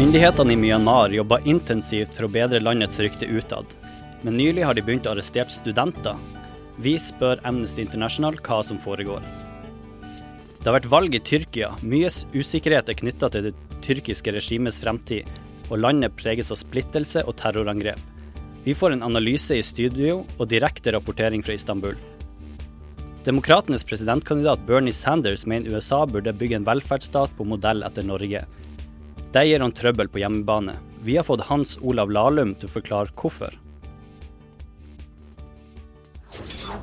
Myndighetene i Myanmar jobber intensivt for å bedre landets rykte utad. Men nylig har de begynt å arrestere studenter. Vi spør Amnesty International hva som foregår. Det har vært valg i Tyrkia. Mye usikkerhet er knytta til det tyrkiske regimets fremtid, og landet preges av splittelse og terrorangrep. Vi får en analyse i studio og direkte rapportering fra Istanbul. Demokratenes presidentkandidat Bernie Sanders mener USA burde bygge en velferdsstat på modell etter Norge. Det gir han trøbbel på hjemmebane. Vi har fått Hans Olav Lahlum til å forklare hvorfor.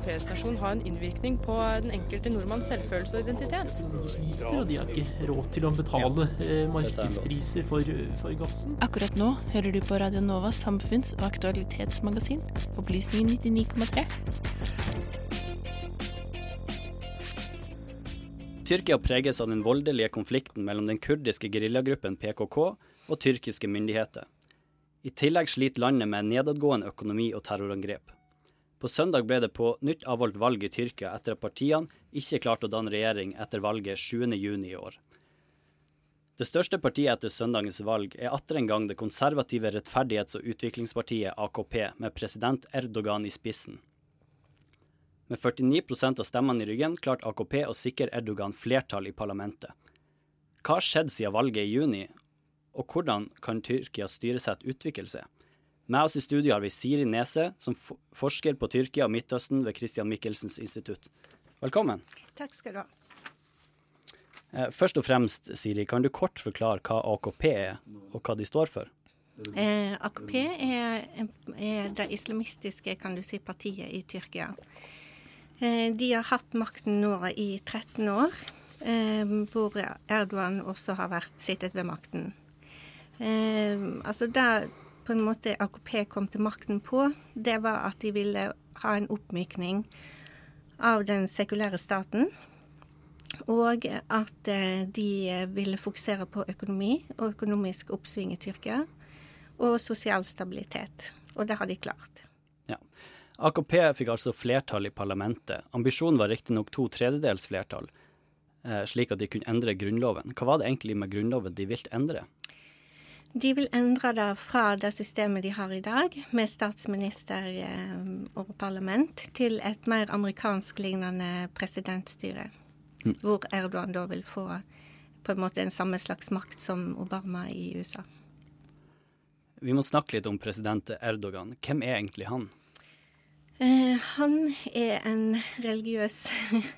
P-stasjon har en innvirkning på den enkelte nordmanns selvfølelse og identitet. og de har ikke råd til å betale eh, markedspriser for, for gassen. Akkurat nå hører du på Radio Novas samfunns- og aktualitetsmagasin, Opplysningen 99,3. Tyrkia preges av den voldelige konflikten mellom den kurdiske geriljagruppen PKK og tyrkiske myndigheter. I tillegg sliter landet med nedadgående økonomi og terrorangrep. På søndag ble det på nytt avholdt valg i Tyrkia etter at partiene ikke klarte å danne regjering etter valget 7.6 i år. Det største partiet etter søndagens valg er atter en gang det konservative rettferdighets- og utviklingspartiet AKP, med president Erdogan i spissen. Med 49% av stemmene i ryggen klarte AKP å sikre Erdogan flertall i parlamentet. Hva har skjedd siden valget i juni, og hvordan kan Tyrkias styresett utvikle seg? Med oss i studio har vi Siri Nese, som forsker på Tyrkia og Midtøsten ved Christian Michelsens institutt. Velkommen. Takk skal du ha. Eh, først og fremst, Siri, kan du kort forklare hva AKP er, og hva de står for? Eh, AKP er, er, det islamistiske kan du si, partiet i Tyrkia. Eh, de har hatt makten nå i 13 år, eh, hvor Erdogan også har vært sittet ved makten. Eh, altså det på en måte AKP kom til makten på, det var at de ville ha en oppmykning av den sekulære staten. Og at de ville fokusere på økonomi og økonomisk oppsving i Tyrkia. Og sosial stabilitet. Og det har de klart. Ja. AKP fikk altså flertall i parlamentet. Ambisjonen var riktignok to tredjedels flertall, eh, slik at de kunne endre Grunnloven. Hva var det egentlig med Grunnloven de ville endre? De vil endre det fra det systemet de har i dag, med statsminister og parlament, til et mer amerikansk-lignende presidentstyre. Mm. Hvor Erdogan da vil få på en måte en samme slags makt som Obama i USA. Vi må snakke litt om president Erdogan. Hvem er egentlig han? Eh, han er en religiøs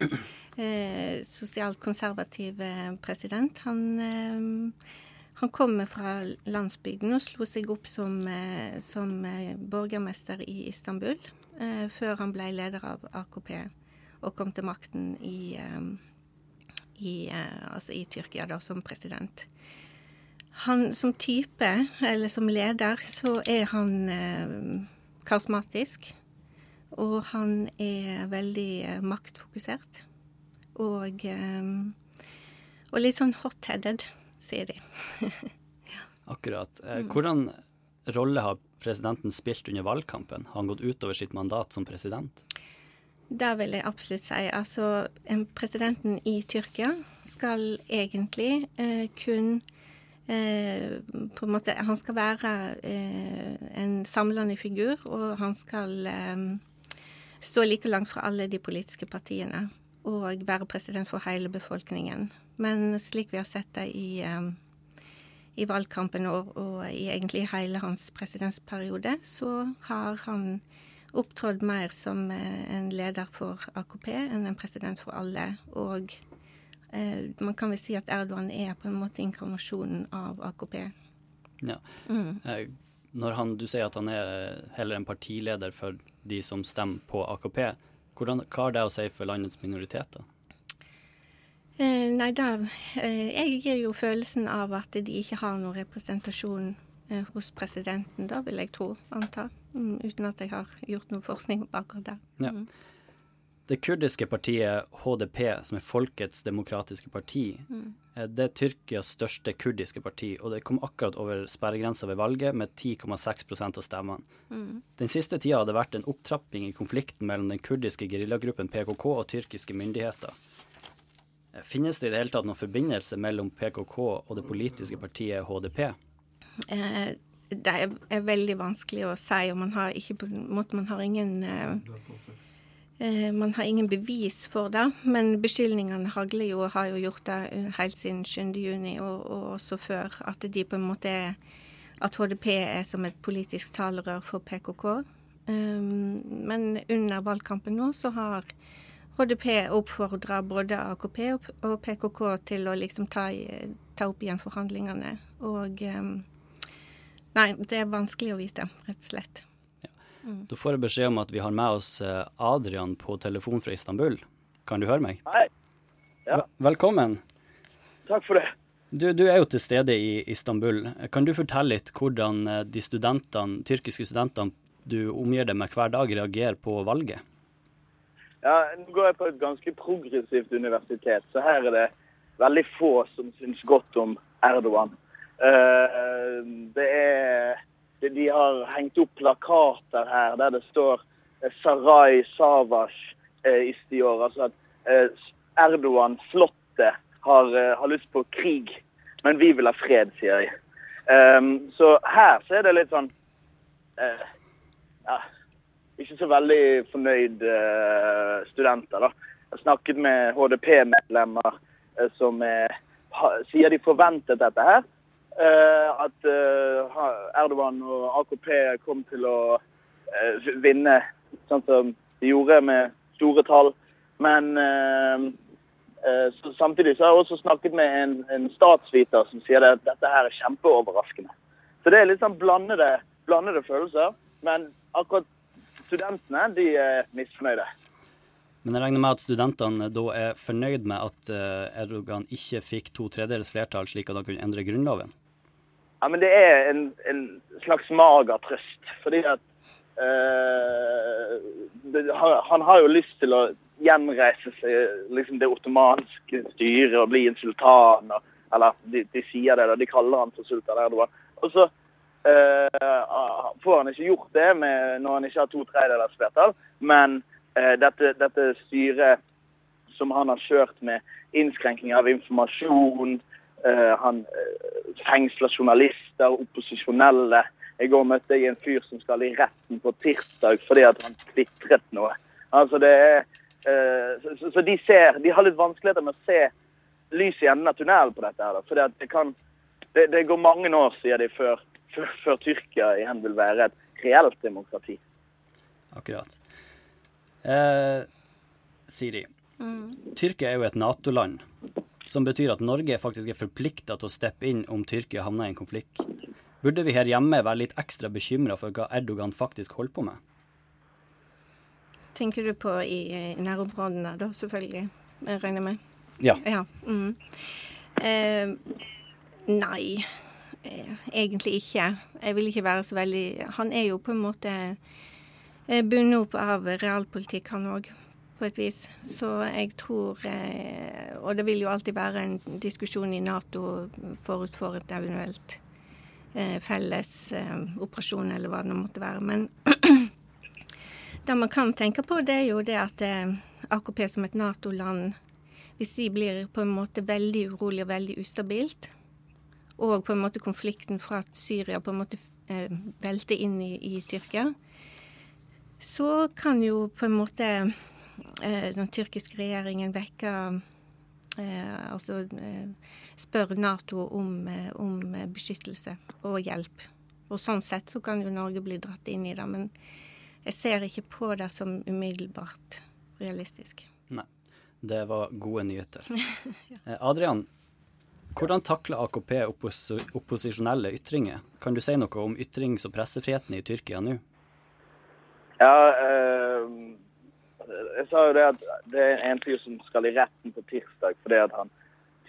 eh, sosialt konservativ president. Han eh, han kommer fra landsbygden og slo seg opp som, som borgermester i Istanbul, eh, før han ble leder av AKP og kom til makten i, i, altså i Tyrkia da, som president. Han som type, eller som leder, så er han eh, karismatisk. Og han er veldig maktfokusert. Og, og litt sånn hot-headed sier de. ja. Akkurat. Hvordan rolle har presidenten spilt under valgkampen? Har han gått utover sitt mandat som president? Det vil jeg absolutt si. Altså, presidenten i Tyrkia skal egentlig eh, kun eh, på en måte, Han skal være eh, en samlende figur, og han skal stå like langt fra alle de politiske partiene og være president for hele befolkningen. Men slik vi har sett det i, um, i valgkampen og, og, i egentlig hele hans presidentperiode, så har han opptrådt mer som eh, en leder for AKP enn en president for alle. Og eh, man kan vel si at Erdogan er på en måte inkarnasjonen av AKP. Ja. Mm. Når han, du sier at han er heller en partileder for de som stemmer på AKP, hvordan, hva har det å si for landets minoriteter? Eh, nei, da eh, Jeg gir jo følelsen av at de ikke har noen representasjon eh, hos presidenten, da vil jeg tro, anta. Mm, uten at jeg har gjort noe forskning på akkurat det. Ja. Det kurdiske partiet HDP, som er Folkets demokratiske parti, Mm. eh, det er Tyrkias største kurdiske parti, og det kom akkurat over sperregrensa ved valget med 10,6% av stemmene. Mm. Den siste tida har det vært en opptrapping i konflikten mellom den kurdiske geriljagruppen PKK og tyrkiske myndigheter. Eh, Finnes det i det hele tatt noen forbindelse mellom PKK og det politiske partiet HDP? Eh, det er, veldig vanskelig å si, og man har ikke Man har ingen eh, Man har ingen bevis for det, men beskyldningene hagler jo har jo gjort det eh, helt siden 7. juni, og, og også før. At de på en måte er At HDP er som et politisk talerør for PKK. Um, men under valgkampen nå så har HDP oppfordra både AKP og PKK til å liksom ta, ta opp igjen forhandlingene. Og um, Nei, det er vanskelig å vite, rett og slett. Mm. Da får jeg beskjed om at vi har med oss eh, Adrian på telefon fra Istanbul. Kan du høre meg? Hei. Ja. Velkommen. Takk for det. Du, du er jo til stede i Istanbul. Kan du fortelle litt hvordan eh, de studentene, tyrkiske studentene du omgir deg med hver dag, reagerer på valget? Ja, Nå går jeg på et ganske progressivt universitet, så her er det veldig få som syns godt om Erdogan. Eh, det er De har hengt opp plakater her der det står eh, Sarai Savas eh, Istior. Altså at eh, Erdogan, flottet, har, har lyst på krig, men vi vil ha fred, sier de. Um, så her så er det litt sånn uh, ja, ikke så veldig fornøyd uh, studenter. da. Jeg har snakket med HDP-medlemmer uh, som er, sier de forventet dette her. Eh, at eh, Erdogan og AKP kom til å eh, vinne, sånn som de gjorde med store tall. Men så, samtidig så har jeg også snakket med en, en statsviter som sier at dette her er kjempeoverraskende. Så det er litt sånn blandede, blandede følelser. Men akkurat studentene de er misfornøyde. Men jeg regner med at studentene da er fornøyd med at eh, Erdogan ikke fikk to tredjedels flertall, slik at han kunne endre grunnloven? Ja, men det er en, en slags mager trøst. Fordi at øh, han, han har jo lyst til å gjenreise seg, liksom det ottomanske styret og bli en sultan. Og, eller de, de sier det, da. De kaller han for sultan Erdogan. Og så øh, får han ikke gjort det med, når han ikke har to tredjedels flertall. Men dette, dette styret som han har kjørt med innskrenking av informasjon, eh, han eh, fengsler journalister, opposisjonelle. I går møtte jeg en fyr som skal i retten på tirsdag fordi at han tvitret noe. Altså det er, eh, så, de ser, de har litt vanskeligheter med å se lys i enden av tunnelen på dette. her. at det, kan, det, det går mange år, sier de, før, før, før Tyrkia igjen vil være et reelt demokrati. Akkurat. Eh, Siri, Tyrkia er jo et Nato-land, som betyr at Norge faktisk er forplikta til å steppe inn om Tyrkia havner i en konflikt. Burde vi her hjemme være litt ekstra bekymra for hva Erdogan faktisk holder på med? Tenker du på i, i nærområdene, da, selvfølgelig? Jeg regner med? Ja. Ja. Mm. Eh, nei, eh, egentlig ikke. Jeg vil ikke være så veldig Han er jo på en måte bundet opp av realpolitikk, han òg, på et vis. Så jeg tror eh, Og det vil jo alltid være en diskusjon i Nato forut for et eventuelt eh, felles eh, operasjon, eller hva det måtte være. Men det man kan tenke på, det er jo det at AKP som et Nato-land hvis de blir på en måte veldig urolig og veldig ustabilt, og på en måte konflikten fra Syria på en måte velter inn i, i Tyrkia, så kan jo på en måte eh, den tyrkiske regjeringen vekke eh, Altså eh, spørre Nato om, eh, om beskyttelse og hjelp. Og sånn sett så kan jo Norge bli dratt inn i det. Men jeg ser ikke på det som umiddelbart realistisk. Nei. Det var gode nyheter. ja. Adrian, hvordan takler AKP oppos opposisjonelle ytringer? Kan du si noe om ytrings- og pressefriheten i Tyrkia nå? Ja, eh, jeg sa jo det at det er en fyr som skal i retten på tirsdag fordi at han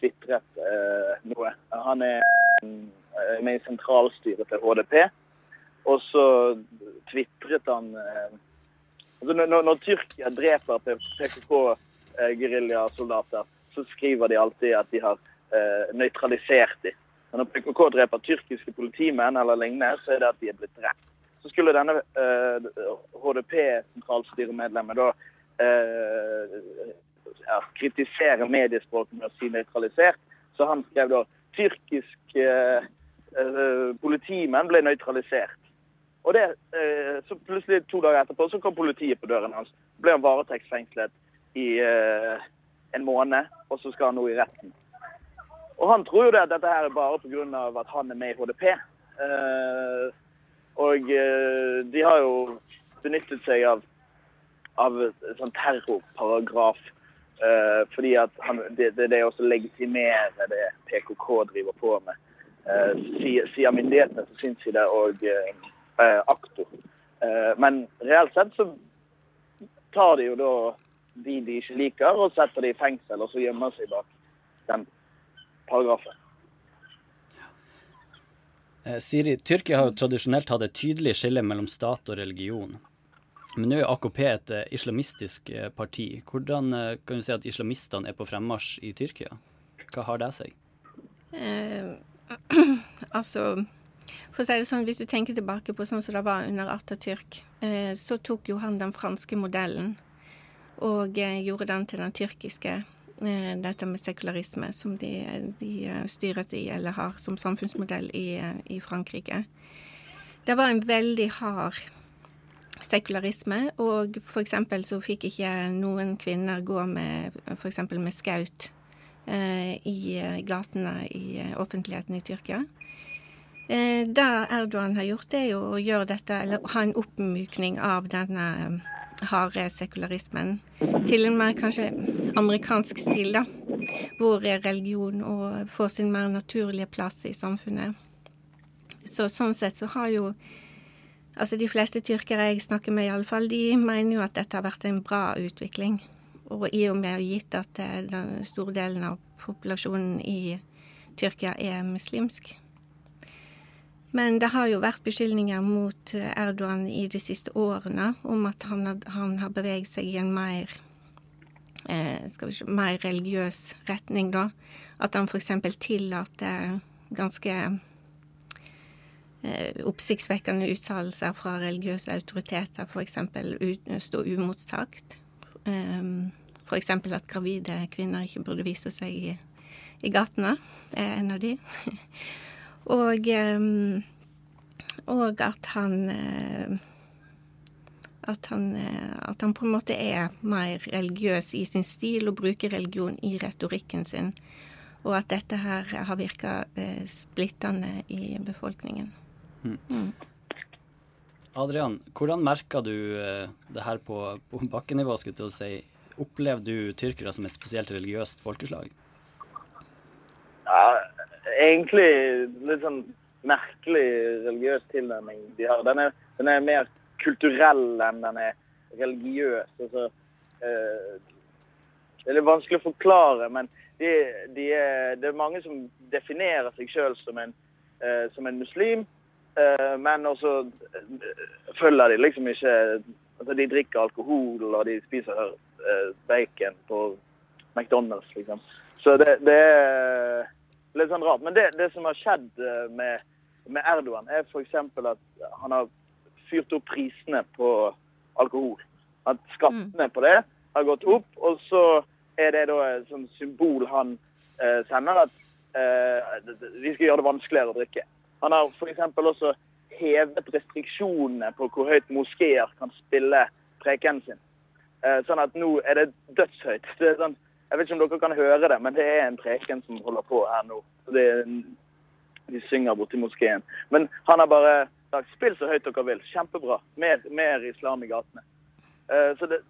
tvitret eh, noe. Han er eh, med i sentralstyret til HDP, og så tvitret han eh, altså når, når Tyrkia dreper PKK-geriljasoldater, så skriver de alltid at de har eh, nøytralisert dem. Men når PKK dreper tyrkiske politimenn eller lignende, så er det at de er blitt drept. Så skulle denne eh, HDP-sentralstyremedlemmet da eh, ja, kritisere mediespråket med å si nøytralisert, så han skrev da tyrkisk eh, eh, politimenn ble nøytralisert. Og det, eh, så plutselig To dager etterpå så kom politiet på døren hans. ble han varetektsfengslet i eh, en måned, og så skal han nå i retten. Og Han tror jo det at dette her er bare pga. at han er med i HDP. Eh, og eh, de har jo benyttet seg av, av sånn terrorparagraf. Uh, fordi at han, det, det, det også legitimerer det PKK driver på med. Uh, sier, sier myndighetene på sin side og uh, aktor. Men reelt sett så tar de jo da de de ikke liker, og setter de i fengsel, og så gjemmer seg bak den paragrafen. Eh, Siri, Tyrkia har jo tradisjonelt hatt et tydelig skille mellom stat og religion. Men nå er AKP et eh, islamistisk eh, parti. Hvordan kan du si at islamistene er på fremmarsj i Tyrkia? Hva har det seg? Eh, altså For å si det sånn, hvis du tenker tilbake på sånn som det var under Atatürk, eh, så tok jo han den franske modellen og eh, gjorde den til den tyrkiske. Eh, Dette med sekularisme, som de, de eh, styret i, eller har som samfunnsmodell i, eh, i Frankrike. Det var en veldig hard sekularisme, og eksempel så fikk ikke noen kvinner gå med f.eks. med skaut eh, i gatene i offentligheten i Tyrkia. Eh, det Erdogan har gjort, er jo å gjøre dette, eller ha en oppmykning av denne harde sekularismen til en mer kanskje amerikansk stil, da. Hvor religion får sin mer naturlige plass i samfunnet. Så sånn sett så har jo Altså de fleste tyrkere jeg snakker med iallfall, de mener jo at dette har vært en bra utvikling. Og i og med gitt at eh, den store delen av populasjonen i Tyrkia er muslimsk. Men det har jo vært beskyldninger mot eh, Erdogan i de siste årene om at han har, han har beveget seg i en mer eh, se, mer religiøs retning, da. At han f.eks. tillater ganske eh, oppsiktsvekkende uttalelser fra religiøse autoriteter, f.eks. stå umotsagt. Eh, F.eks. at gravide kvinner ikke burde vise seg i, i gatene, er en av de. og, um, og at han uh, at han, uh, at han på en måte er mer religiøs i sin stil og bruker religion i retorikken sin. Og at dette her har virka uh, splittende i befolkningen. Mm. Adrian, hvordan merker du eh, det her på, på bakkenivå? skulle jeg til å si? Opplever du tyrkere som et spesielt religiøst folkeslag? Ja, egentlig litt sånn merkelig religiøs tilnærming de har. Den er, den er mer kulturell enn den er religiøs. Altså, eh, det er litt vanskelig å forklare, men de, de er, det er mange som definerer seg sjøl som, eh, som en muslim. Eh, men også eh, følger de liksom ikke altså De drikker alkohol, og de spiser eh, bacon på McDonald's, liksom. Så det, det er litt sånn rart. Men det, det som har skjedd eh, med, med Erdogan, er f.eks. at han har fyrt opp prisene på alkohol. At skattene på det har gått opp, og så er det da et sånt symbol han eh, sender, at eh, vi skal gjøre det vanskeligere å drikke. Han har f.eks. også hevet restriksjonene på hvor høyt moskeer kan spille prekenen sin. Eh, sånn at nå er det dødshøyt. Det er sånn, jeg vet ikke om dere kan høre det, men det er en preken som holder på her nå. Er, de synger borti moskeen. Men han har bare sagt spill så høyt dere vil. Kjempebra. Mer, mer islam i gatene. Eh, så det,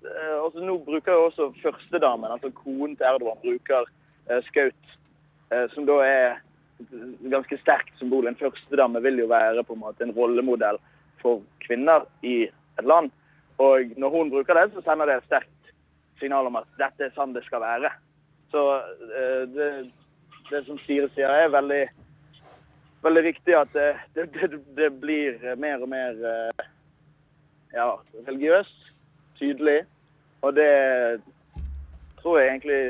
også Nå bruker jo også førstedamen, altså konen til Erdogan, bruker eh, skaut, som da er ganske sterkt symbol. En førstedame vil jo være på en måte en rollemodell for kvinner i et land. Og når hun bruker det, så sender det et sterkt signal om at dette er sånn det skal være. Så eh, det, det som Siri sier, er veldig, veldig viktig at det, det, det, det blir mer og mer eh, ja, religiøst, tydelig. Og det tror jeg egentlig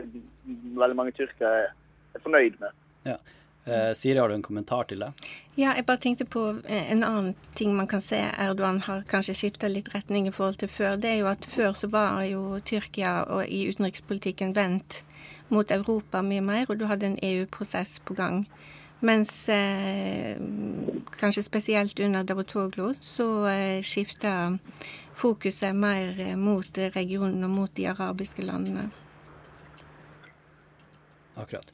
veldig mange tyrkere er fornøyd med. Ja. Eh, Siri, har du en kommentar til det? Ja, jeg bare tenkte på eh, en annen ting man kan se Erdogan har kanskje skifta litt retning i forhold til før. Det er jo at før så var jo Tyrkia og i utenrikspolitikken vendt mot Europa mye mer, og du hadde en EU-prosess på gang. Mens eh, kanskje spesielt under Davutoglu så eh, skifta fokuset mer eh, mot regionen og mot de arabiske landene. Akkurat.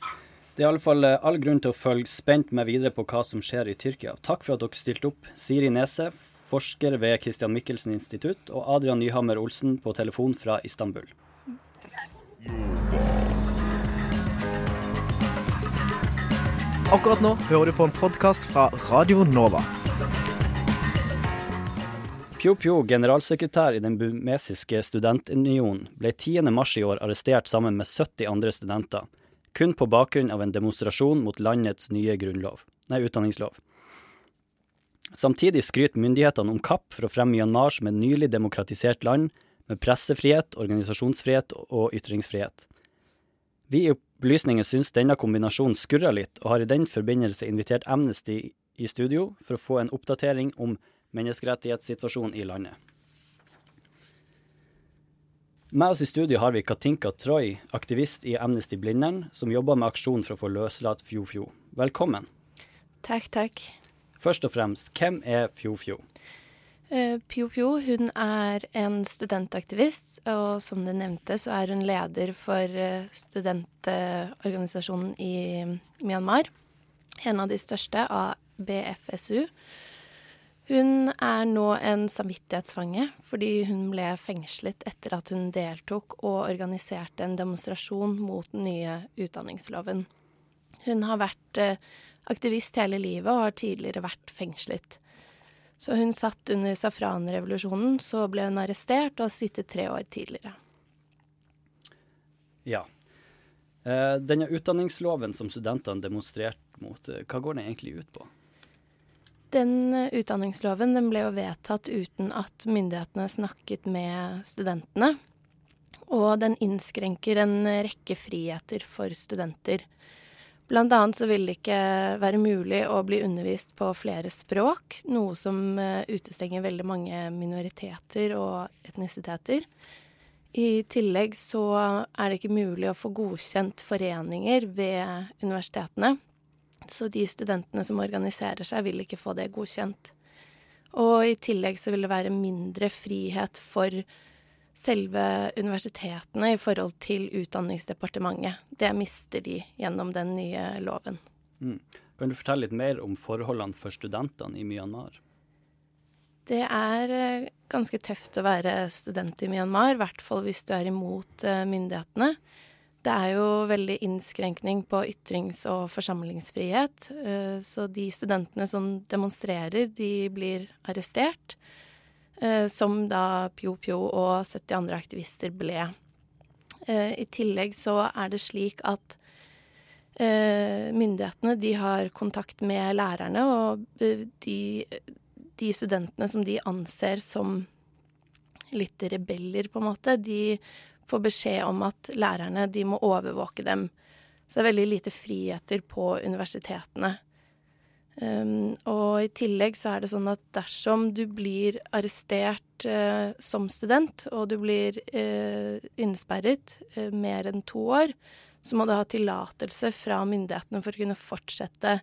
Det er i alle fall eh, all grunn til å følge spent med videre på hva som skjer i Tyrkia. Takk for at dere stilte opp. Siri Nese, forsker ved Christian Michelsen institutt, og Adrian Nyhammer Olsen på telefon fra Istanbul. Akkurat nå hører du på en podkast fra Radio Nova. Pyo Pyo, generalsekretær i den bumesiske studentunionen, ble 10. mars i år arrestert sammen med 70 andre studenter, kun på bakgrunn av en demonstrasjon mot landets nye grunnlov, nei, utdanningslov. Samtidig skryter myndighetene om kapp for å fremme Myanmar som et nylig demokratisert land med pressefrihet, organisasjonsfrihet og ytringsfrihet. Vi i Opplysningen syns denne kombinasjonen skurrer litt, og har i den forbindelse invitert Amnesty i studio for å få en oppdatering om menneskerettighetssituasjonen i landet. Med oss i studio har vi Katinka Troy, aktivist i Amnesty Blindern, som jobber med aksjon for å få løslatt Fjofjo. Fjo. Velkommen. Takk, takk. Først og fremst, hvem er Fjofjo? Fjo? Uh, hun er en studentaktivist, og som du nevnte, så er hun leder for uh, studentorganisasjonen i Myanmar. En av de største, av BFSU. Hun er nå en samvittighetsfange fordi hun ble fengslet etter at hun deltok og organiserte en demonstrasjon mot den nye utdanningsloven. Hun har vært uh, aktivist hele livet og har tidligere vært fengslet. Så hun satt under safranrevolusjonen, så ble hun arrestert og har sittet tre år tidligere. Ja. Eh, denne utdanningsloven som studentene demonstrerte mot, eh, hva går den egentlig ut på? Den eh, utdanningsloven den ble jo vedtatt uten at myndighetene snakket med studentene. Og den innskrenker en rekke friheter for studenter. Blant annet så vil det ikke være mulig å bli undervist på flere språk, noe som eh, utestenger veldig mange minoriteter og etnisiteter. I tillegg så er det ikke mulig å få godkjent foreninger ved universitetene. Så de studentene som organiserer seg, vil ikke få det godkjent. Og i tillegg så vil det være mindre frihet for selve universitetene i forhold til Utdanningsdepartementet. Det mister de gjennom den nye loven. Mm. Kan du fortelle litt mer om forholdene for studentene i Myanmar? Det er eh, ganske tøft å være student i Myanmar, i hvert fall hvis du er imot eh, myndighetene. Det er jo veldig innskrenkning på ytrings- og forsamlingsfrihet. Eh, så de studentene som demonstrerer, de blir arrestert. Eh, som da Pjo Pjo og 70 andre aktivister ble. Eh, I tillegg så er det slik at myndighetene de har kontakt med lærerne, og de, de studentene som de anser som litt rebeller, på en måte, de får beskjed om at lærerne de må overvåke dem. Så det er veldig lite friheter på universitetene. Um, og i tillegg så er det sånn at dersom du blir arrestert uh, som student, og du blir uh, innesperret uh, mer enn to år, så må du ha tillatelse fra myndighetene for å kunne fortsette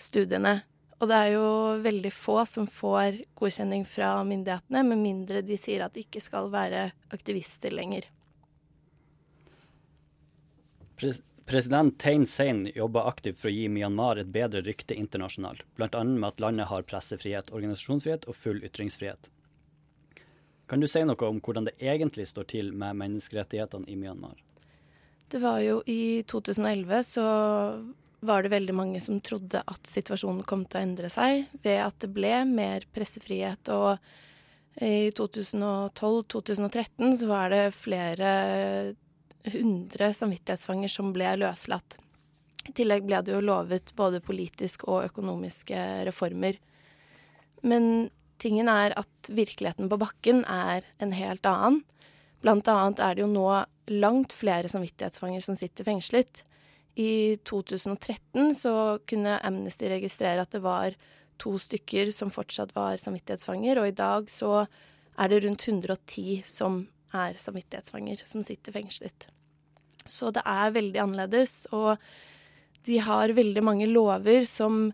studiene. Og det er jo veldig få som får godkjenning fra myndighetene, med mindre de sier at de ikke skal være aktivister lenger. Pres president Thein Sein jobber aktivt for å gi Myanmar et bedre rykte internasjonalt, bl.a. med at landet har pressefrihet, organisasjonsfrihet og full ytringsfrihet. Kan du si noe om hvordan det egentlig står til med menneskerettighetene i Myanmar? Det var jo i 2011 så var det veldig mange som trodde at situasjonen kom til å endre seg ved at det ble mer pressefrihet. Og i 2012-2013 så var det flere hundre samvittighetsfanger som ble løslatt. I tillegg ble det jo lovet både politiske og økonomiske reformer. Men tingen er at virkeligheten på bakken er en helt annen. Blant annet er det jo nå langt flere samvittighetsfanger som sitter fengslet. I 2013 så kunne Amnesty registrere at det var to stykker som fortsatt var samvittighetsfanger, og i dag så er det rundt 110 som er samvittighetsfanger, som sitter fengslet. Så det er veldig annerledes, og de har veldig mange lover som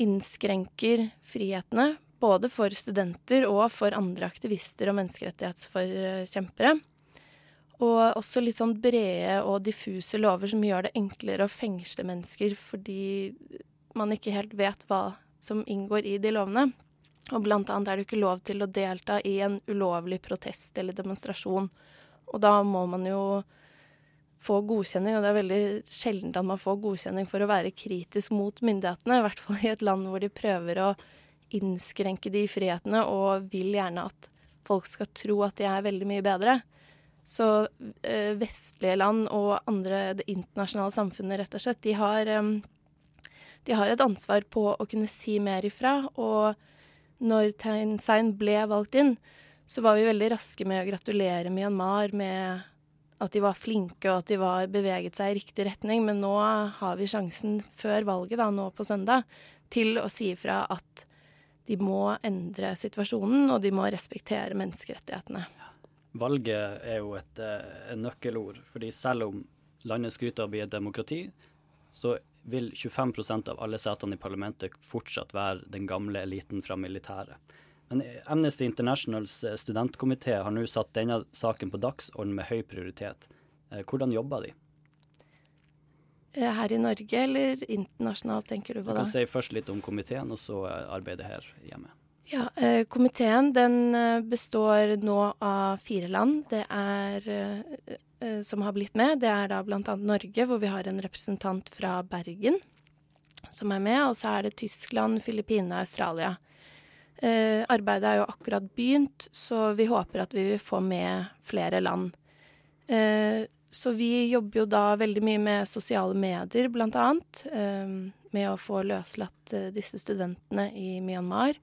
innskrenker frihetene, både for studenter og for andre aktivister og menneskerettighetsforkjempere. Og også litt sånn brede og diffuse lover som gjør det enklere å fengsle mennesker fordi man ikke helt vet hva som inngår i de lovene. Og blant annet er det ikke lov til å delta i en ulovlig protest eller demonstrasjon. Og da må man jo få godkjenning, og det er veldig sjelden at man får godkjenning for å være kritisk mot myndighetene, i hvert fall i et land hvor de prøver å innskrenke de frihetene og vil gjerne at folk skal tro at de er veldig mye bedre. Så eh, vestlige land og andre, det internasjonale samfunnet, rett og slett, de har, eh, de har et ansvar på å kunne si mer ifra. Og når Thein Sein ble valgt inn, så var vi veldig raske med å gratulere Myanmar med at de var flinke og at de var beveget seg i riktig retning. Men nå har vi sjansen før valget, da, nå på søndag, til å si ifra at de må endre situasjonen, og de må respektere menneskerettighetene. Valget er jo et, et nøkkelord, fordi selv om landet skryter av å bli et demokrati, så vil 25% av alle setene i parlamentet fortsatt være den gamle eliten fra militæret. Men Amnesty Internationals studentkomité har nå satt denne saken på dagsorden med høy prioritet. Hvordan jobber de? Her i Norge eller internasjonalt, tenker du på da? Du kan si først litt om komiteen, og så arbeidet her hjemme. Ja, eh, Komiteen den består nå av fire land. Det er eh, som har blitt med. Det er da bl.a. Norge, hvor vi har en representant fra Bergen som er med. Og så er det Tyskland, Filippinene Australia. Eh, arbeidet er jo akkurat begynt, så vi håper at vi vil få med flere land. Eh, så vi jobber jo da veldig mye med sosiale medier, annet. Eh, med å få løslatt eh, disse studentene i Myanmar.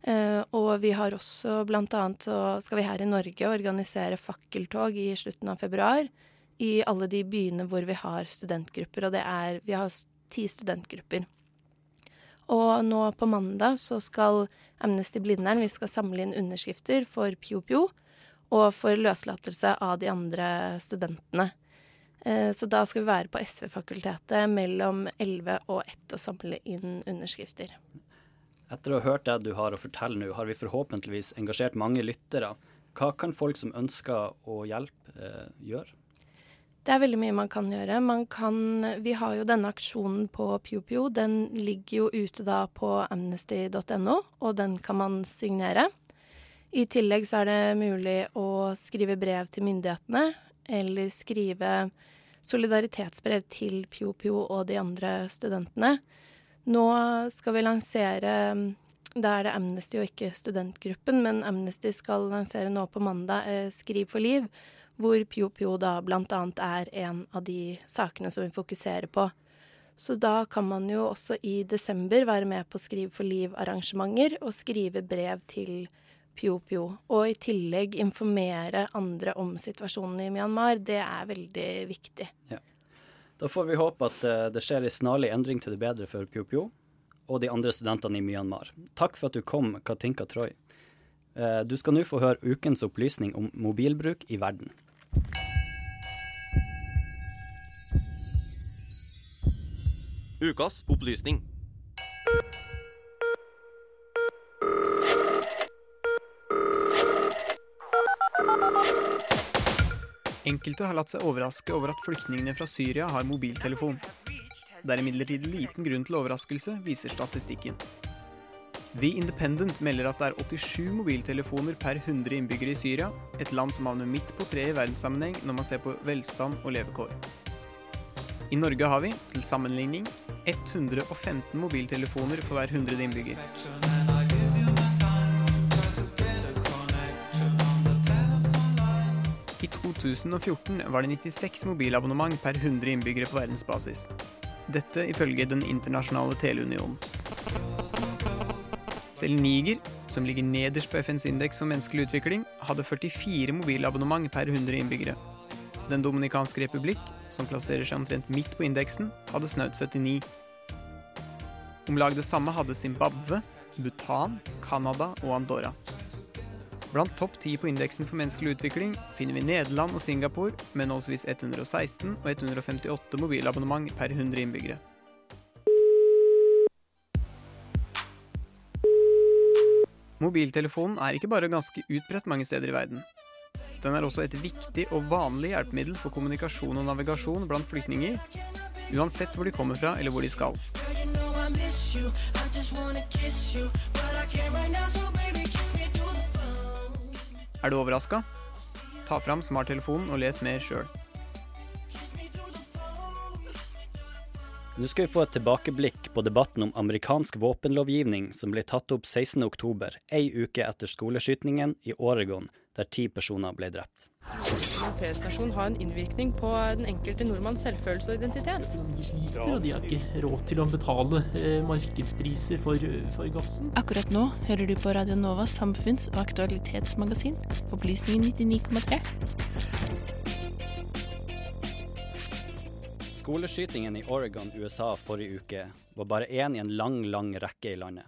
Uh, og vi har også annet så skal vi her i Norge organisere fakkeltog i slutten av februar i alle de byene hvor vi har studentgrupper, og det er Vi har ti studentgrupper. Og nå på mandag så skal Amnesty Blindern vi skal samle inn underskrifter for Pjo Pjo og for løslatelse av de andre studentene. Uh, så da skal vi være på SV-fakultetet mellom 11 og 1 og samle inn underskrifter. Etter å ha hørt det du har å fortelle nå, har vi forhåpentligvis engasjert mange lyttere. Hva kan folk som ønsker å hjelpe, eh, gjøre? Det er veldig mye man kan gjøre. Man kan, vi har jo denne aksjonen på PioPio. Den ligger jo ute da på amnesty.no, og den kan man signere. I tillegg så er det mulig å skrive brev til myndighetene, eller skrive solidaritetsbrev til PioPio og de andre studentene. Nå skal vi lansere Da er det Amnesty og ikke studentgruppen, men Amnesty skal lansere nå på mandag eh, Skriv for liv, hvor Pjo Pjo da annet er en av de sakene som vi fokuserer på. Så da kan man jo også i desember være med på Skriv for liv-arrangementer og skrive brev til Pjo Pjo. Og i tillegg informere andre om situasjonen i Myanmar. Det er veldig viktig. Ja. Da får vi håpe at uh, det skjer en snarlig endring til det bedre for Pjo Pjo og de andre studentene i Myanmar. Takk for at du kom, Katinka Troy. Uh, du skal nå få høre ukens opplysning om mobilbruk i verden. Ukas opplysning. Enkelte har latt seg overraske over at flyktningene fra Syria har mobiltelefon. Det er imidlertid liten grunn til overraskelse, viser statistikken. The Independent melder at det er 87 mobiltelefoner per 100 innbyggere i Syria, et land som havner midt på treet i verdenssammenheng når man ser på velstand og levekår. I Norge har vi, til sammenligning, 115 mobiltelefoner for hver 100 innbygger. 2014 var det 96 mobilabonnement per 100 innbyggere på verdensbasis. Dette ifølge Den internasjonale teleunionen. Selv Niger, som ligger nederst på FNs indeks for menneskelig utvikling, hadde 44 mobilabonnement per 100 innbyggere. Den dominikanske republikk, som plasserer seg omtrent midt på indeksen, hadde snaut 79. Om lag det samme hadde Zimbabwe, Bhutan, Canada og Andorra. Blant topp ti på indeksen for menneskelig utvikling finner vi Nederland og Singapore med nåholdsvis 116 og 158 mobilabonnement per 100 innbyggere. Mobiltelefonen er ikke bare ganske utbredt mange steder i verden. Den er også et viktig og vanlig hjelpemiddel for kommunikasjon og navigasjon blant flyktninger, uansett hvor de kommer fra eller hvor de skal. Er du overraska? Ta fram smarttelefonen og les mer sjøl. Nå skal vi få et tilbakeblikk på debatten om amerikansk våpenlovgivning som ble tatt opp 16.10, ei uke etter skoleskytingen i Oregon, der ti personer ble drept. En feriestasjon har en innvirkning på den enkelte nordmanns selvfølelse og identitet. De sliter, og de har ikke råd til å betale eh, markedspriser for, for gassen. Akkurat nå hører du på Radio Novas samfunns- og aktualitetsmagasin, Opplysningen 99,3. Skoleskytingen i Oregon, USA forrige uke var bare én i en lang, lang rekke i landet.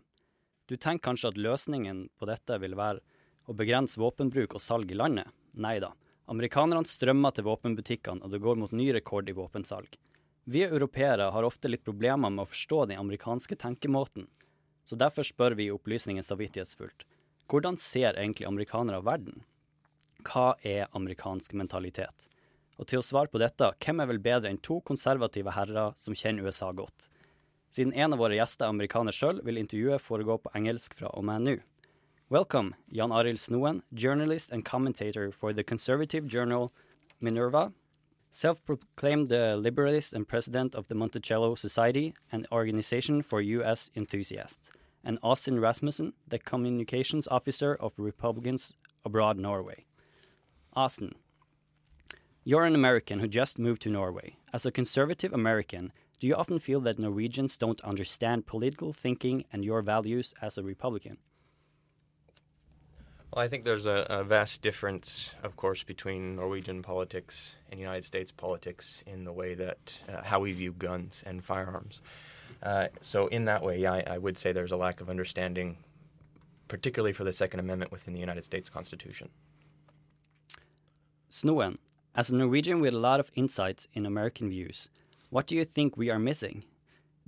Du tenker kanskje at løsningen på dette vil være å begrense våpenbruk og salg i landet? Nei da. Amerikanerne strømmer til våpenbutikkene, og det går mot ny rekord i våpensalg. Vi europeere har ofte litt problemer med å forstå den amerikanske tenkemåten, så derfor spør vi i Opplysningen samvittighetsfullt. Hvordan ser egentlig amerikanere verden? Hva er amerikansk mentalitet? Og til å svare på dette, hvem er vel bedre enn to konservative herrer som kjenner USA godt? Siden en av våre gjester er amerikaner sjøl, vil intervjuet foregå på engelsk fra og med nå. Welcome, Jan Arild Snoen, journalist and commentator for the conservative journal Minerva, self-proclaimed uh, liberalist and president of the Monticello Society, an organization for U.S. enthusiasts, and Austin Rasmussen, the communications officer of Republicans Abroad Norway. Austin, you're an American who just moved to Norway. As a conservative American, do you often feel that Norwegians don't understand political thinking and your values as a Republican? Well, I think there's a, a, vast difference, of course, between Norwegian politics and United States politics in the way that uh, how we view guns and firearms. Uh, so, in that way, yeah, I, I, would say there's a lack of understanding, particularly for the Second Amendment within the United States Constitution. Snoen, as a Norwegian with a lot of insights in American views, what do you think we are missing?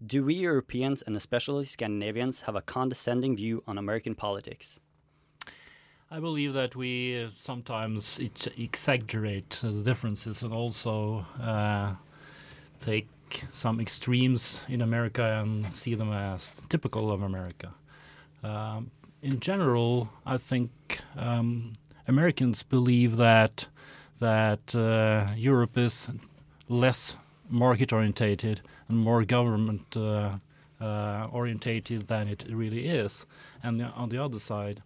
Do we Europeans and especially Scandinavians have a condescending view on American politics? I believe that we sometimes exaggerate the differences and also uh, take some extremes in America and see them as typical of America. Um, in general, I think um, Americans believe that that uh, Europe is less market orientated and more government uh, uh, orientated than it really is. And on the other side,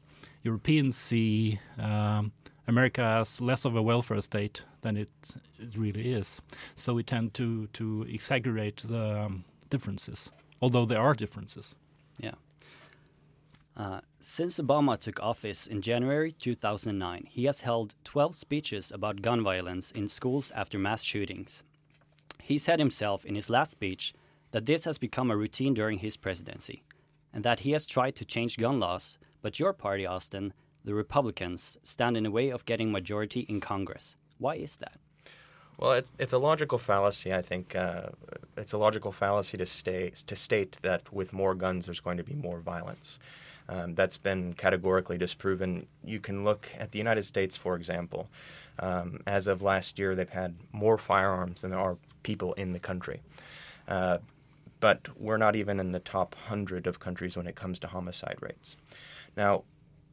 Europeans see um, America as less of a welfare state than it, it really is. So we tend to, to exaggerate the um, differences, although there are differences. Yeah. Uh, since Obama took office in January 2009, he has held 12 speeches about gun violence in schools after mass shootings. He said himself in his last speech that this has become a routine during his presidency, and that he has tried to change gun laws, but your party, Austin, the Republicans, stand in the way of getting majority in Congress. Why is that? Well, it's, it's a logical fallacy. I think uh, it's a logical fallacy to stay to state that with more guns there's going to be more violence. Um, that's been categorically disproven. You can look at the United States, for example. Um, as of last year, they've had more firearms than there are people in the country. Uh, but we're not even in the top 100 of countries when it comes to homicide rates. Now,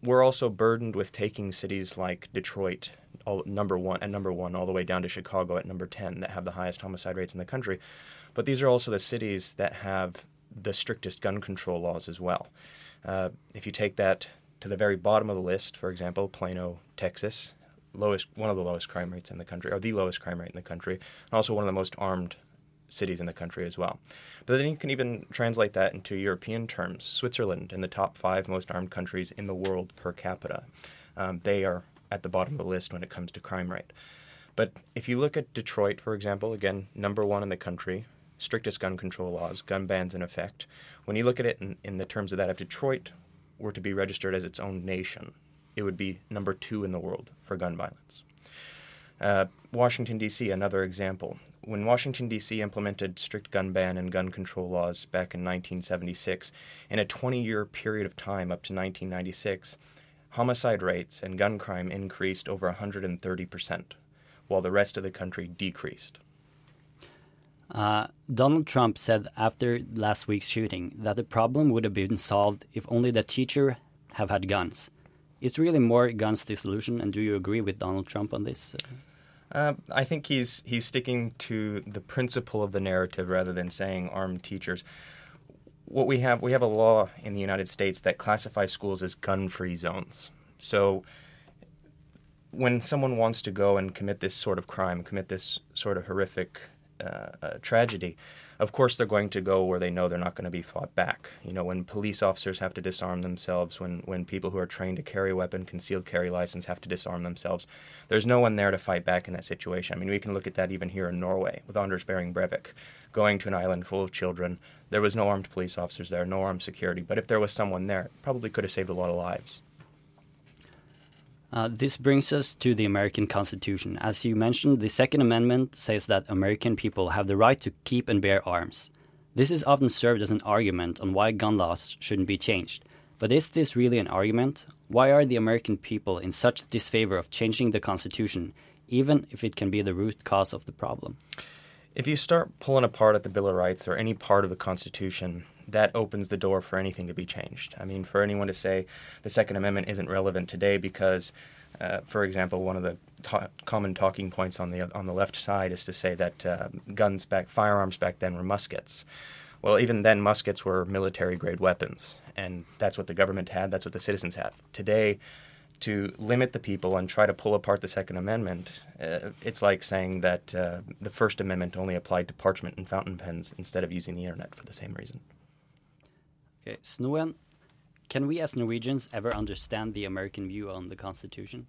we're also burdened with taking cities like Detroit, all, number one at number one, all the way down to Chicago at number 10, that have the highest homicide rates in the country. But these are also the cities that have the strictest gun control laws as well. Uh, if you take that to the very bottom of the list, for example, Plano, Texas, lowest one of the lowest crime rates in the country, or the lowest crime rate in the country, and also one of the most armed cities in the country as well. But then you can even translate that into European terms. Switzerland, in the top five most armed countries in the world per capita, um, they are at the bottom of the list when it comes to crime rate. But if you look at Detroit, for example, again, number one in the country, strictest gun control laws, gun bans in effect. When you look at it in, in the terms of that, if Detroit were to be registered as its own nation, it would be number two in the world for gun violence. Uh, Washington, D.C., another example. When Washington, D.C. implemented strict gun ban and gun control laws back in 1976, in a 20 year period of time up to 1996, homicide rates and gun crime increased over 130%, while the rest of the country decreased. Uh, Donald Trump said after last week's shooting that the problem would have been solved if only the teacher have had guns. Is really more guns the solution? And do you agree with Donald Trump on this? Uh, I think he's he's sticking to the principle of the narrative rather than saying armed teachers. What we have we have a law in the United States that classifies schools as gun-free zones. So when someone wants to go and commit this sort of crime, commit this sort of horrific uh, uh, tragedy, of course they're going to go where they know they're not going to be fought back. You know, when police officers have to disarm themselves, when, when people who are trained to carry a weapon, concealed carry license, have to disarm themselves, there's no one there to fight back in that situation. I mean, we can look at that even here in Norway with Anders Behring Breivik going to an island full of children. There was no armed police officers there, no armed security, but if there was someone there, probably could have saved a lot of lives. Uh, this brings us to the American Constitution. As you mentioned, the Second Amendment says that American people have the right to keep and bear arms. This is often served as an argument on why gun laws shouldn't be changed. But is this really an argument? Why are the American people in such disfavor of changing the Constitution, even if it can be the root cause of the problem? If you start pulling apart at the Bill of Rights or any part of the Constitution, that opens the door for anything to be changed. I mean, for anyone to say the Second Amendment isn't relevant today because, uh, for example, one of the ta- common talking points on the on the left side is to say that uh, guns back, firearms back then were muskets. Well, even then, muskets were military grade weapons, and that's what the government had. That's what the citizens have today. To limit the people and try to pull apart the Second Amendment, uh, it's like saying that uh, the First Amendment only applied to parchment and fountain pens instead of using the internet for the same reason. Okay, Snoen, can we as Norwegians ever understand the American view on the Constitution?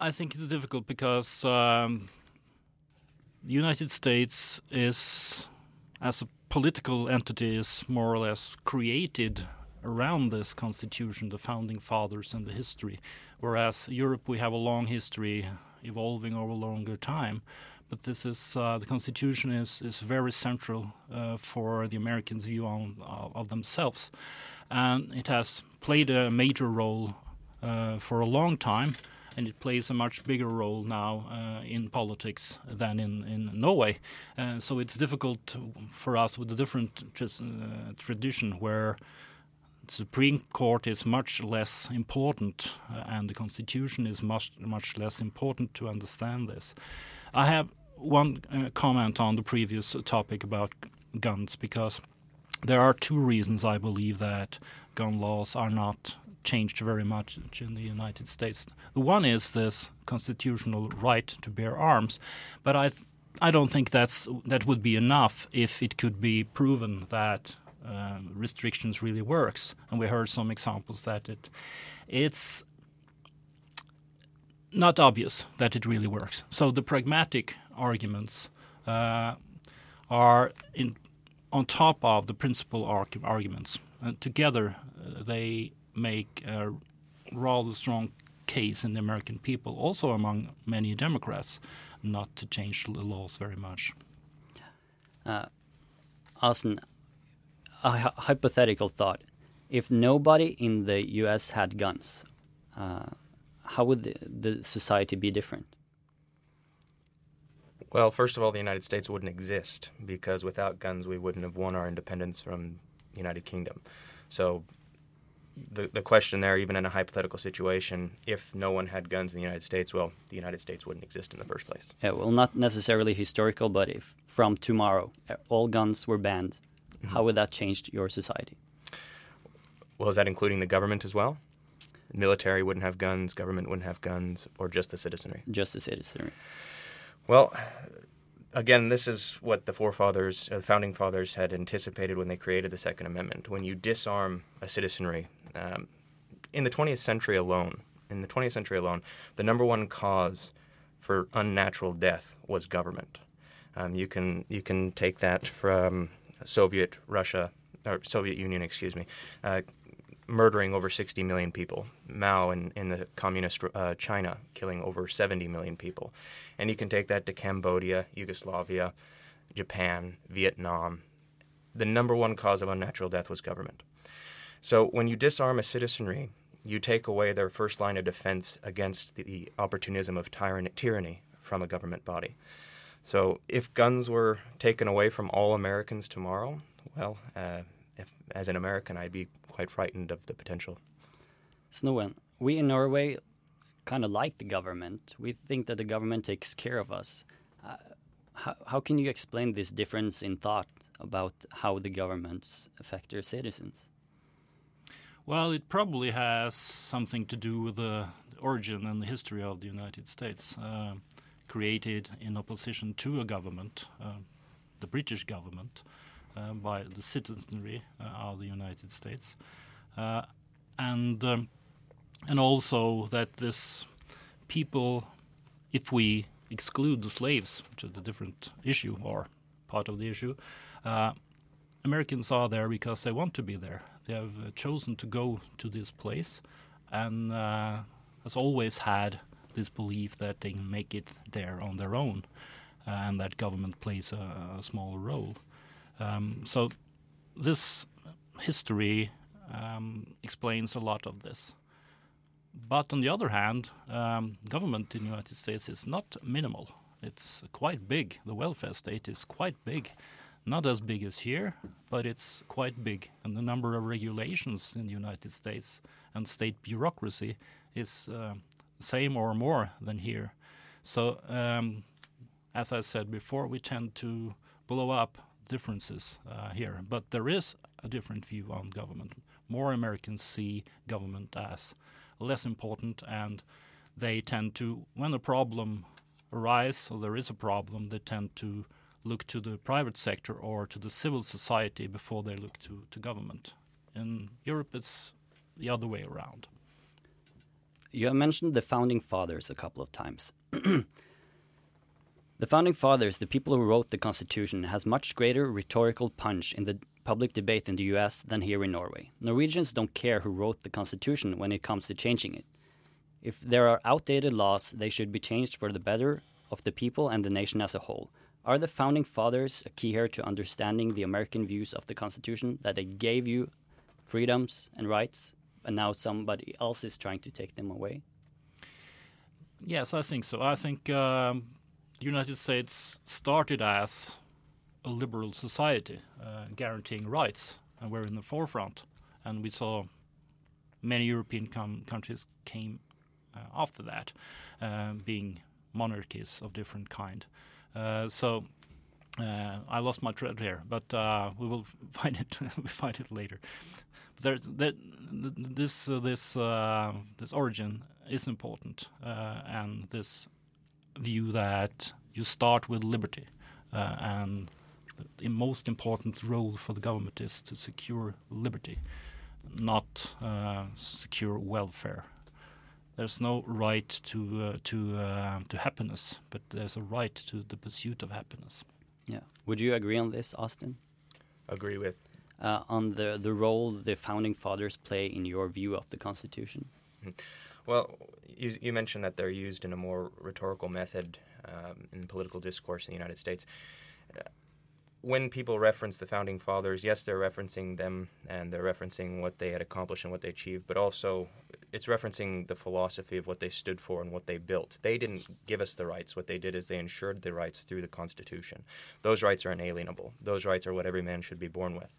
I think it's difficult because um, the United States is, as a political entity, is more or less created around this constitution, the founding fathers and the history. Whereas Europe, we have a long history evolving over a longer time. But this is uh, the constitution is is very central uh, for the Americans' view on uh, of themselves, and it has played a major role uh, for a long time and it plays a much bigger role now uh, in politics than in, in Norway. Uh, so it's difficult for us with a different uh, tradition where Supreme Court is much less important uh, and the Constitution is much, much less important to understand this. I have one uh, comment on the previous topic about guns because there are two reasons I believe that gun laws are not changed very much in the United States. The one is this constitutional right to bear arms, but I I don't think that's that would be enough if it could be proven that um, restrictions really works. And we heard some examples that it it's not obvious that it really works. So the pragmatic arguments uh, are in on top of the principal arg- arguments. And together, uh, they make a rather strong case in the American people, also among many Democrats, not to change the laws very much. Uh, Austin, a hypothetical thought. If nobody in the US had guns, uh, how would the, the society be different? Well, first of all, the United States wouldn't exist because without guns, we wouldn't have won our independence from the United Kingdom. So, the the question there, even in a hypothetical situation, if no one had guns in the United States, well, the United States wouldn't exist in the first place. Yeah, well, not necessarily historical, but if from tomorrow uh, all guns were banned, how would that change your society? Well, is that including the government as well? Military wouldn't have guns, government wouldn't have guns, or just the citizenry? Just the citizenry. Well, again, this is what the forefathers, uh, the founding fathers, had anticipated when they created the Second Amendment. When you disarm a citizenry, um, in the 20th century alone, in the 20th century alone, the number one cause for unnatural death was government. Um, you can you can take that from Soviet Russia or Soviet Union, excuse me, uh, murdering over 60 million people. Mao in, in the communist uh, China killing over 70 million people. And you can take that to Cambodia, Yugoslavia, Japan, Vietnam. The number one cause of unnatural death was government. So when you disarm a citizenry, you take away their first line of defense against the opportunism of tyranny, tyranny from a government body. So if guns were taken away from all Americans tomorrow, well, uh, if, as an American, I'd be quite frightened of the potential. Snowen, we in Norway kind of like the government. We think that the government takes care of us. Uh, how, how can you explain this difference in thought about how the governments affect their citizens? Well, it probably has something to do with the origin and the history of the United States, uh, created in opposition to a government, uh, the British government, uh, by the citizenry uh, of the United States, and um, and also that this people, if we exclude the slaves, which is a different issue or part of the issue, uh, Americans are there because they want to be there. They have chosen to go to this place, and uh, has always had this belief that they can make it there on their own, uh, and that government plays a, a small role. Um, so, this history um, explains a lot of this. But on the other hand, um, government in the United States is not minimal. It's quite big. The welfare state is quite big. Not as big as here, but it's quite big. And the number of regulations in the United States and state bureaucracy is uh, same or more than here. So, um, as I said before, we tend to blow up differences uh, here. But there is a different view on government. More Americans see government as less important, and they tend to, when a problem arises or there is a problem, they tend to look to the private sector or to the civil society before they look to, to government. In Europe, it's the other way around. You have mentioned the founding fathers a couple of times. the founding fathers, the people who wrote the Constitution, has much greater rhetorical punch in the public debate in the US than here in Norway. Norwegians don't care who wrote the Constitution when it comes to changing it. If there are outdated laws, they should be changed for the better of the people and the nation as a whole. Are the founding fathers a key here to understanding the American views of the Constitution that they gave you freedoms and rights, and now somebody else is trying to take them away? Yes, I think so. I think um, the United States started as a liberal society, uh, guaranteeing rights, and we're in the forefront. And we saw many European countries came uh, after that, uh, being monarchies of different kind. Uh, so uh, I lost my thread here, but uh, we will find it. we find it later. There's this this this origin is important, and this view that you start with liberty, and the most important role for the government is to secure liberty, not uh, secure welfare. There's no right to uh, to uh, to happiness, but there's a right to the pursuit of happiness. Yeah. Would you agree on this, Austin? Agree with. Uh, on the the role the founding fathers play in your view of the Constitution. Mm. Well, you, you mentioned that they're used in a more rhetorical method um, in political discourse in the United States when people reference the founding fathers, yes, they're referencing them and they're referencing what they had accomplished and what they achieved, but also it's referencing the philosophy of what they stood for and what they built. They didn't give us the rights. What they did is they ensured the rights through the Constitution. Those rights are inalienable. Those rights are what every man should be born with.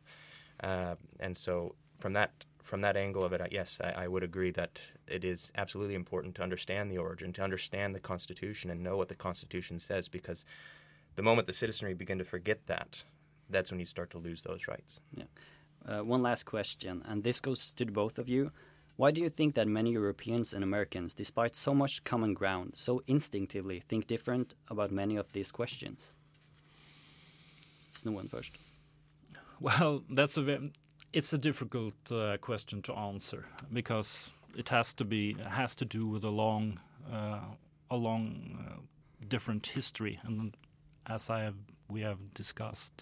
Uh, and so, from that from that angle of it, yes, I, I, would agree that it is absolutely important to understand the origin, to understand the Constitution, and know what the Constitution says, because the moment the citizenry begin to forget that, that's when you start to lose those rights. Yeah. Uh, one last question, and this goes to both of you. Why do you think that many Europeans and Americans, despite so much common ground, so instinctively think different about many of these questions? Snoen first. Well, that's a it's a difficult uh, question to answer because it has to be has to do with a long uh, a long uh, different history and as I have we have discussed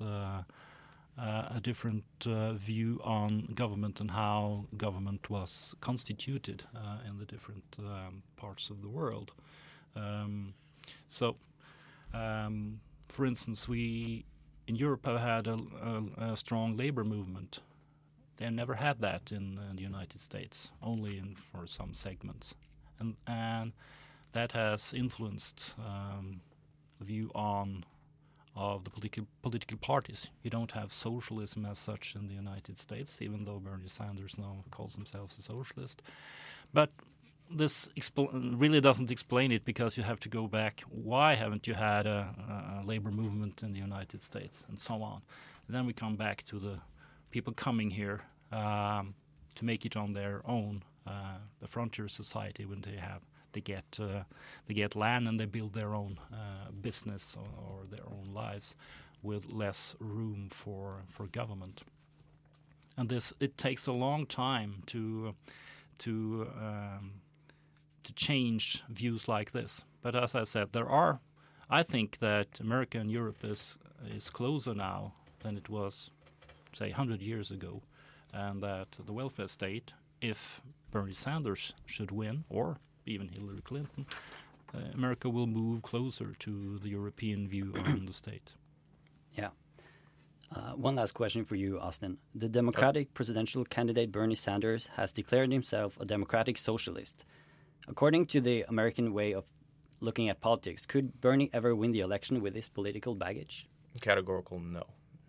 uh, uh, a different uh, view on government and how government was constituted in the different um, parts of the world. Um, so, um, for instance, we in Europe have had a, a, a strong labor movement they never had that in, in the United States, only in for some segments, and and that has influenced um, view on of the political political parties. You don't have socialism as such in the United States, even though Bernie Sanders now calls himself a socialist. But this really doesn't explain it because you have to go back. Why haven't you had a, a labor movement in the United States and so on? And then we come back to the people coming here um, to make it on their own. Uh, the frontier society when they have they get uh, they get land and they build their own uh, business or, or, their own lives with less room for for government. And this it takes a long time to to um, to change views like this. But as I said, there are. I think that America and Europe is is closer now than it was say 100 years ago, and that the welfare state, if Bernie Sanders should win, or even Hillary Clinton, uh, America will move closer to the European view on the state. Yeah. Uh, one last question for you, Austin. The Democratic presidential candidate Bernie Sanders has declared himself a democratic socialist. According to the American way of looking at politics, could Bernie ever win the election with his political baggage? Categorical no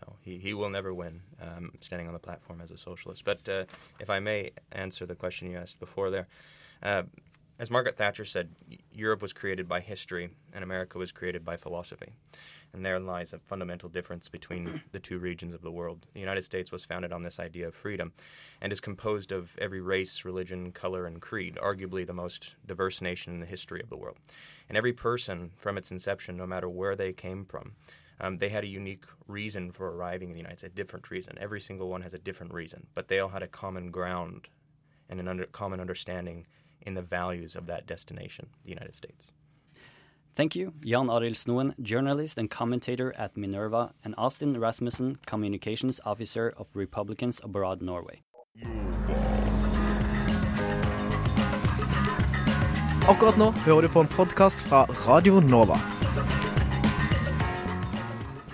No, he, he will never win um, standing on the platform as a socialist. But uh, if I may answer the question you asked before there, uh, as Margaret Thatcher said, Europe was created by history and America was created by philosophy. And therein lies a fundamental difference between the two regions of the world. The United States was founded on this idea of freedom and is composed of every race, religion, color, and creed, arguably the most diverse nation in the history of the world. And every person from its inception, no matter where they came from, um, they had a unique reason for arriving in the United States, a different reason. Every single one has a different reason, but they all had a common ground and an under, common understanding in the values of that destination, the United States. Thank you, Jan Arild Snoen, journalist and commentator at Minerva, and Austin Rasmussen, communications officer of Republicans Abroad Norway. Akkurat nå hører du på en podkast fra Radio Nova.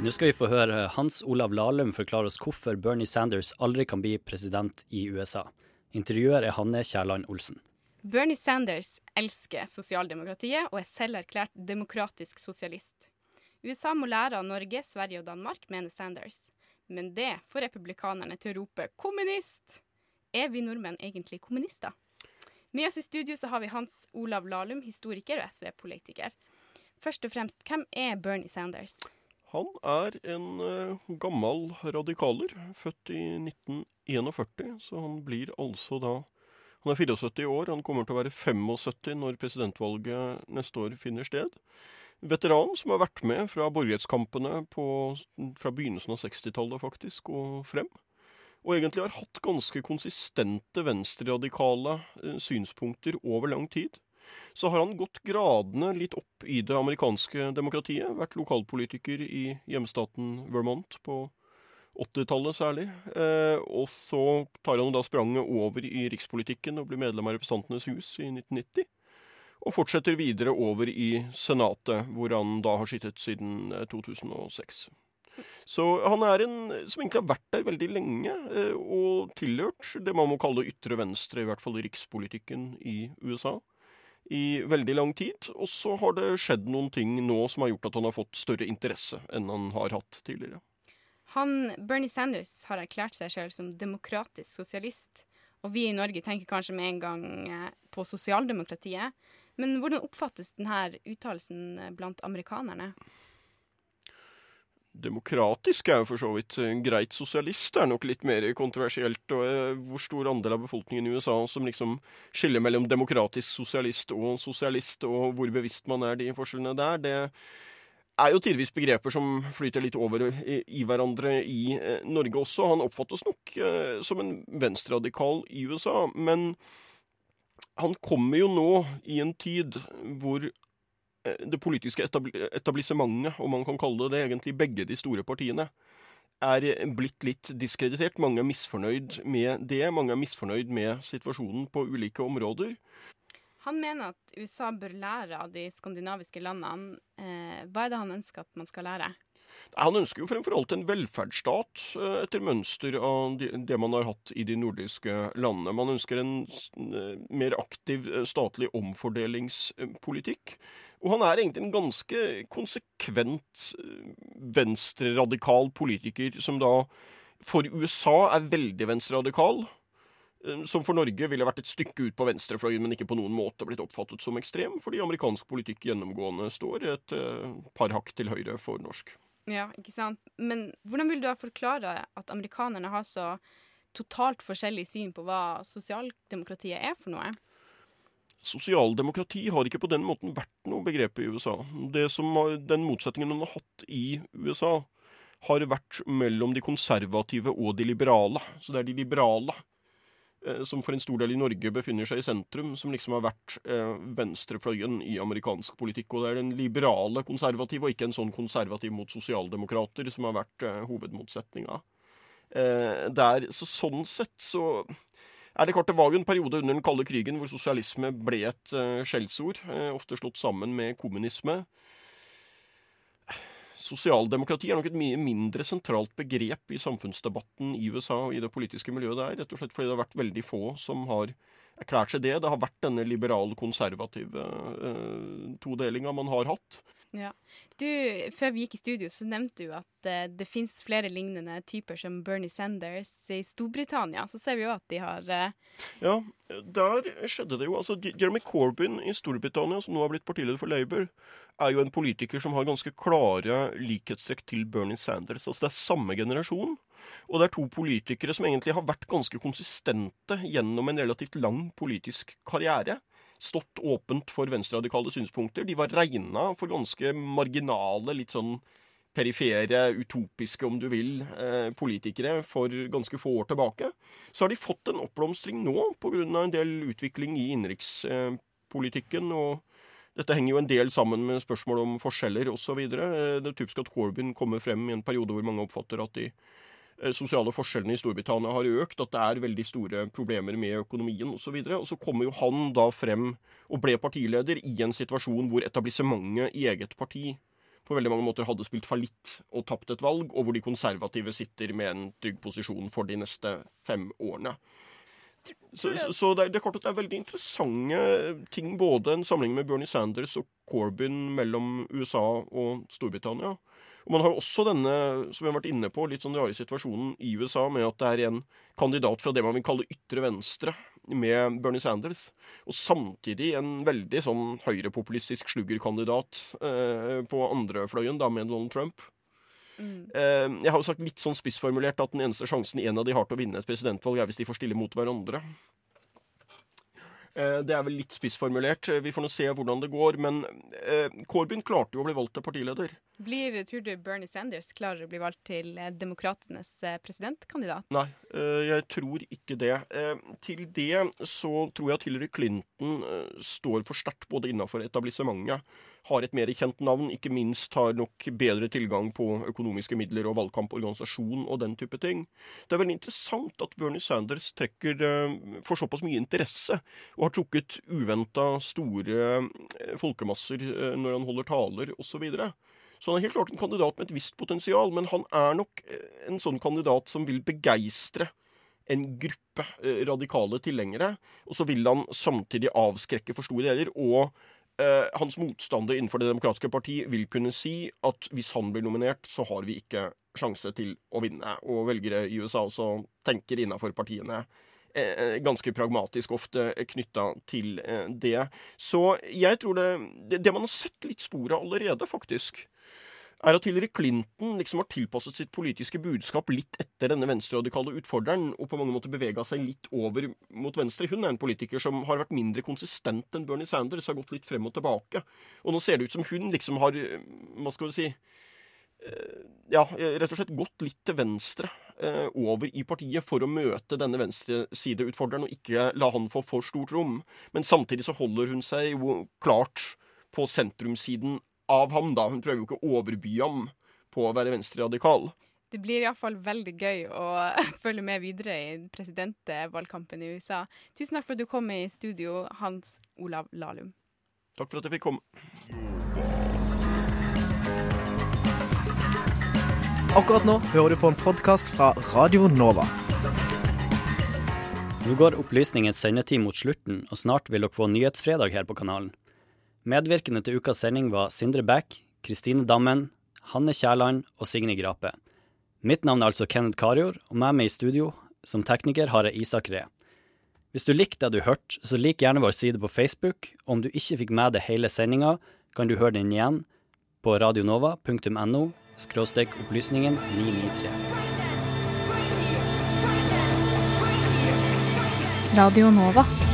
Nå skal vi få høre Hans Olav Lahlum forklare oss hvorfor Bernie Sanders aldri kan bli president i USA. Intervjuer er Hanne Kjærland Olsen. Bernie Sanders elsker sosialdemokratiet og er selv erklært demokratisk sosialist. USA må lære av Norge, Sverige og Danmark, mener Sanders. Men det får republikanerne til å rope 'kommunist'. Er vi nordmenn egentlig kommunister? Med oss i studio så har vi Hans Olav Lahlum, historiker og SV-politiker. Først og fremst, hvem er Bernie Sanders? Han er en uh, gammel radikaler, født i 1941, så han blir altså da Han er 74 år, han kommer til å være 75 når presidentvalget neste år finner sted. Veteran som har vært med fra borgerrettskampene fra begynnelsen av 60-tallet faktisk og frem. Og egentlig har hatt ganske konsistente venstreradikale uh, synspunkter over lang tid så har han gått gradene litt opp i det amerikanske demokratiet. Vært lokalpolitiker i hjemstaten Vermont på 80-tallet særlig. Eh, og så tar han da spranget over i rikspolitikken og blir medlem av Representantenes hus i 1990. Og fortsetter videre over i Senatet, hvor han da har sittet siden 2006. Eh, Så han er en som egentlig har vært der veldig lenge, eh, og tilhørt det man må kalle ytre venstre, i hvert fall i rikspolitikken i USA, i veldig lang tid. Og så har det skjedd noen ting nå som har gjort at han har fått større interesse enn han har hatt tidligere. Han, Bernie Sanders har erklært seg sjøl som demokratisk sosialist. Og vi i Norge tenker kanskje med en gang eh, på sosialdemokratiet. Men hvordan oppfattes denne uttalelsen blant amerikanerne? Demokratisk er jo for så vidt eh, greit. Sosialist er nok litt mer kontroversielt. Og eh, hvor stor andel av befolkningen i USA som liksom skiller mellom demokratisk sosialist og sosialist, og hvor bevisst man er de forskjellene der, det er jo tidvis begreper som flyter litt over i, hverandre i eh, Norge også. Han oppfattes nok eh, som en venstreradikal i USA, men han kommer jo nå i en tid hvor eh, det politiske etablissementet, om man kan kalle det det, egentlig begge de store partiene, er blitt litt diskreditert. Mange er misfornøyd med det. Mange er misfornøyd med situasjonen på ulike områder. Han mener at USA bør lære av de skandinaviske landene. Eh, hva er det han ønsker at man skal lære? Han ønsker jo fremfor alt en velferdsstat eh, etter mønster av det man har hatt i de nordiske landene. Man ønsker en eh, mer aktiv statlig omfordelingspolitikk. Og han er egentlig en ganske konsekvent venstreradikal politiker, som da for USA er veldig venstreradikal. Eh, som for Norge ville vært et stykke ut på venstrefløyen, men ikke på noen måte blitt oppfattet som ekstrem, fordi amerikansk politikk gjennomgående står et uh, par hakk til høyre for norsk. Ja, ikke sant. Men hvordan vil du da forklare at amerikanerne har så totalt forskjellig syn på hva sosialdemokratiet er for noe? Sosialdemokrati har ikke på den måten vært noe begrep i USA. Det som Den motsetningen man har hatt i USA, har vært mellom de konservative og de liberale. Så det er de liberale Eh, som for en stor del i Norge befinner seg i sentrum, som liksom har vært eh, venstrefløyen i amerikansk politikk. Og det er den liberale konservative, og ikke en sånn konservativ mot sosialdemokrater, som har vært eh, hovedmotsetninga. Eh, der, så sånn sett så er det klart det var jo en periode under den kalde krigen hvor sosialisme ble et eh, skjellsord, eh, ofte slått sammen med kommunisme. Sosialdemokrati er nok et mye mindre sentralt begrep i samfunnsdebatten i USA og i det politiske miljøet der, rett og slett fordi det har vært veldig få som har erklært seg det. Det har vært denne liberal-konservative uh, todelinga man har hatt. Ja. Du, Før vi gikk i studio, så nevnte du at uh, det finnes flere lignende typer som Bernie Sanders i Storbritannia. Så ser vi jo at de har uh... Ja, der skjedde det jo. Altså, Jeremy Corbyn i Storbritannia, som nå har blitt partileder for Labour, er jo en politiker som har ganske klare likhetstrekk til Bernie Sanders. Altså Det er samme generasjon. Og det er to politikere som egentlig har vært ganske konsistente gjennom en relativt lang politisk karriere stått åpent for venstreradikale synspunkter. De var regna for ganske marginale, litt sånn perifere, utopiske, om du vil, eh, politikere for ganske få år tilbake. Så har de fått en oppblomstring nå pga. en del utvikling i innenrikspolitikken. og dette henger jo en del sammen med spørsmål om forskjeller osv. Eh, det er typisk at Corbyn kommer frem i en periode hvor mange oppfatter at de Eh, sosiale forskjellene i Storbritannia har økt, at det er veldig store problemer med økonomien osv. Og, så og så kommer jo han da frem og ble partileder i en situasjon hvor etablissementet i eget parti på veldig mange måter hadde spilt fallitt og tapt et valg, og hvor de konservative sitter med en trygg posisjon for de neste fem årene. Så, så, så det, er, det, er, klart at det er veldig interessante ting, både en samling med Bernie Sanders og Corbyn mellom USA og Storbritannia. Og Man har jo også denne som vi har vært inne på, litt sånn rare situasjonen i USA med at det er en kandidat fra det man vil kalle ytre venstre, med Bernie Sanders. Og samtidig en veldig sånn høyrepopulistisk sluggerkandidat eh, på andrefløyen, da med Donald Trump. Mm. Eh, jeg har jo sagt litt sånn spissformulert at den eneste sjansen en av de har til å vinne et presidentvalg, er hvis de får stille mot hverandre. Eh, det er vel litt spissformulert. Vi får nå se hvordan det går. Men eh, Corbyn klarte jo å bli valgt til partileder. Blir, tror du Bernie Sanders klarer å bli valgt til eh, demokratenes presidentkandidat? Nei, jeg tror ikke det. Til det så tror jeg at Hillary Clinton står for sterkt både innafor etablissementet har et mer kjent navn, ikke minst har nok bedre tilgang på økonomiske midler og valgkamporganisasjon og den type ting. Det er veldig interessant at Bernie Sanders trekker uh, for såpass mye interesse, og har trukket uventa store uh, folkemasser uh, når han holder taler osv. Så han er helt klart en kandidat med et visst potensial, men han er nok eh, en sånn kandidat som vil begeistre en gruppe eh, radikale tilhengere. Og så vil han samtidig avskrekke for store deler. Og eh, hans motstander innenfor Det demokratiske parti vil kunne si at hvis han blir nominert, så har vi ikke sjanse til å vinne. Og velgere i USA også tenker innafor partiene eh, ganske pragmatisk ofte knytta til eh, det. Så jeg tror det, det, det man har sett litt spor av allerede, faktisk, er at Hillary Clinton liksom har tilpasset sitt politiske budskap litt etter denne venstreradikale utfordreren, og på mange måter bevega seg litt over mot venstre. Hun er en politiker som har vært mindre konsistent enn Bernie Sanders, har gått litt frem og tilbake. Og nå ser det ut som hun liksom har Hva skal vi si ja, rett og slett gått litt til venstre eh, over i partiet for å møte denne venstresideutfordreren og ikke la han få for stort rom. Men samtidig så holder hun seg jo klart på sentrumssiden av ham, da. Hun prøver jo ikke å overby ham på å være venstreradikal. Det blir iallfall veldig gøy å følge med videre i presidentvalgkampen i USA. Tusen takk for at du kom i studio, Hans Olav Lahlum. Takk for at jeg fikk komme. Akkurat nå hører du på en podkast fra Radio Nova. Nå går opplysningens sendetid mot slutten, og snart vil dere få Nyhetsfredag her på kanalen. Medvirkende til ukas sending var Sindre Bæk, Kristine Dammen, Hanne Kjærland og Signe Grape. Mitt navn er altså Kenneth Karjord, og med meg i studio som tekniker har jeg Isak Ree. Hvis du likte det du hørte, så lik gjerne vår side på Facebook, og om du ikke fikk med deg hele sendinga, kan du høre den igjen på radionova.no skråstrek opplysningen 993. Radio Nova.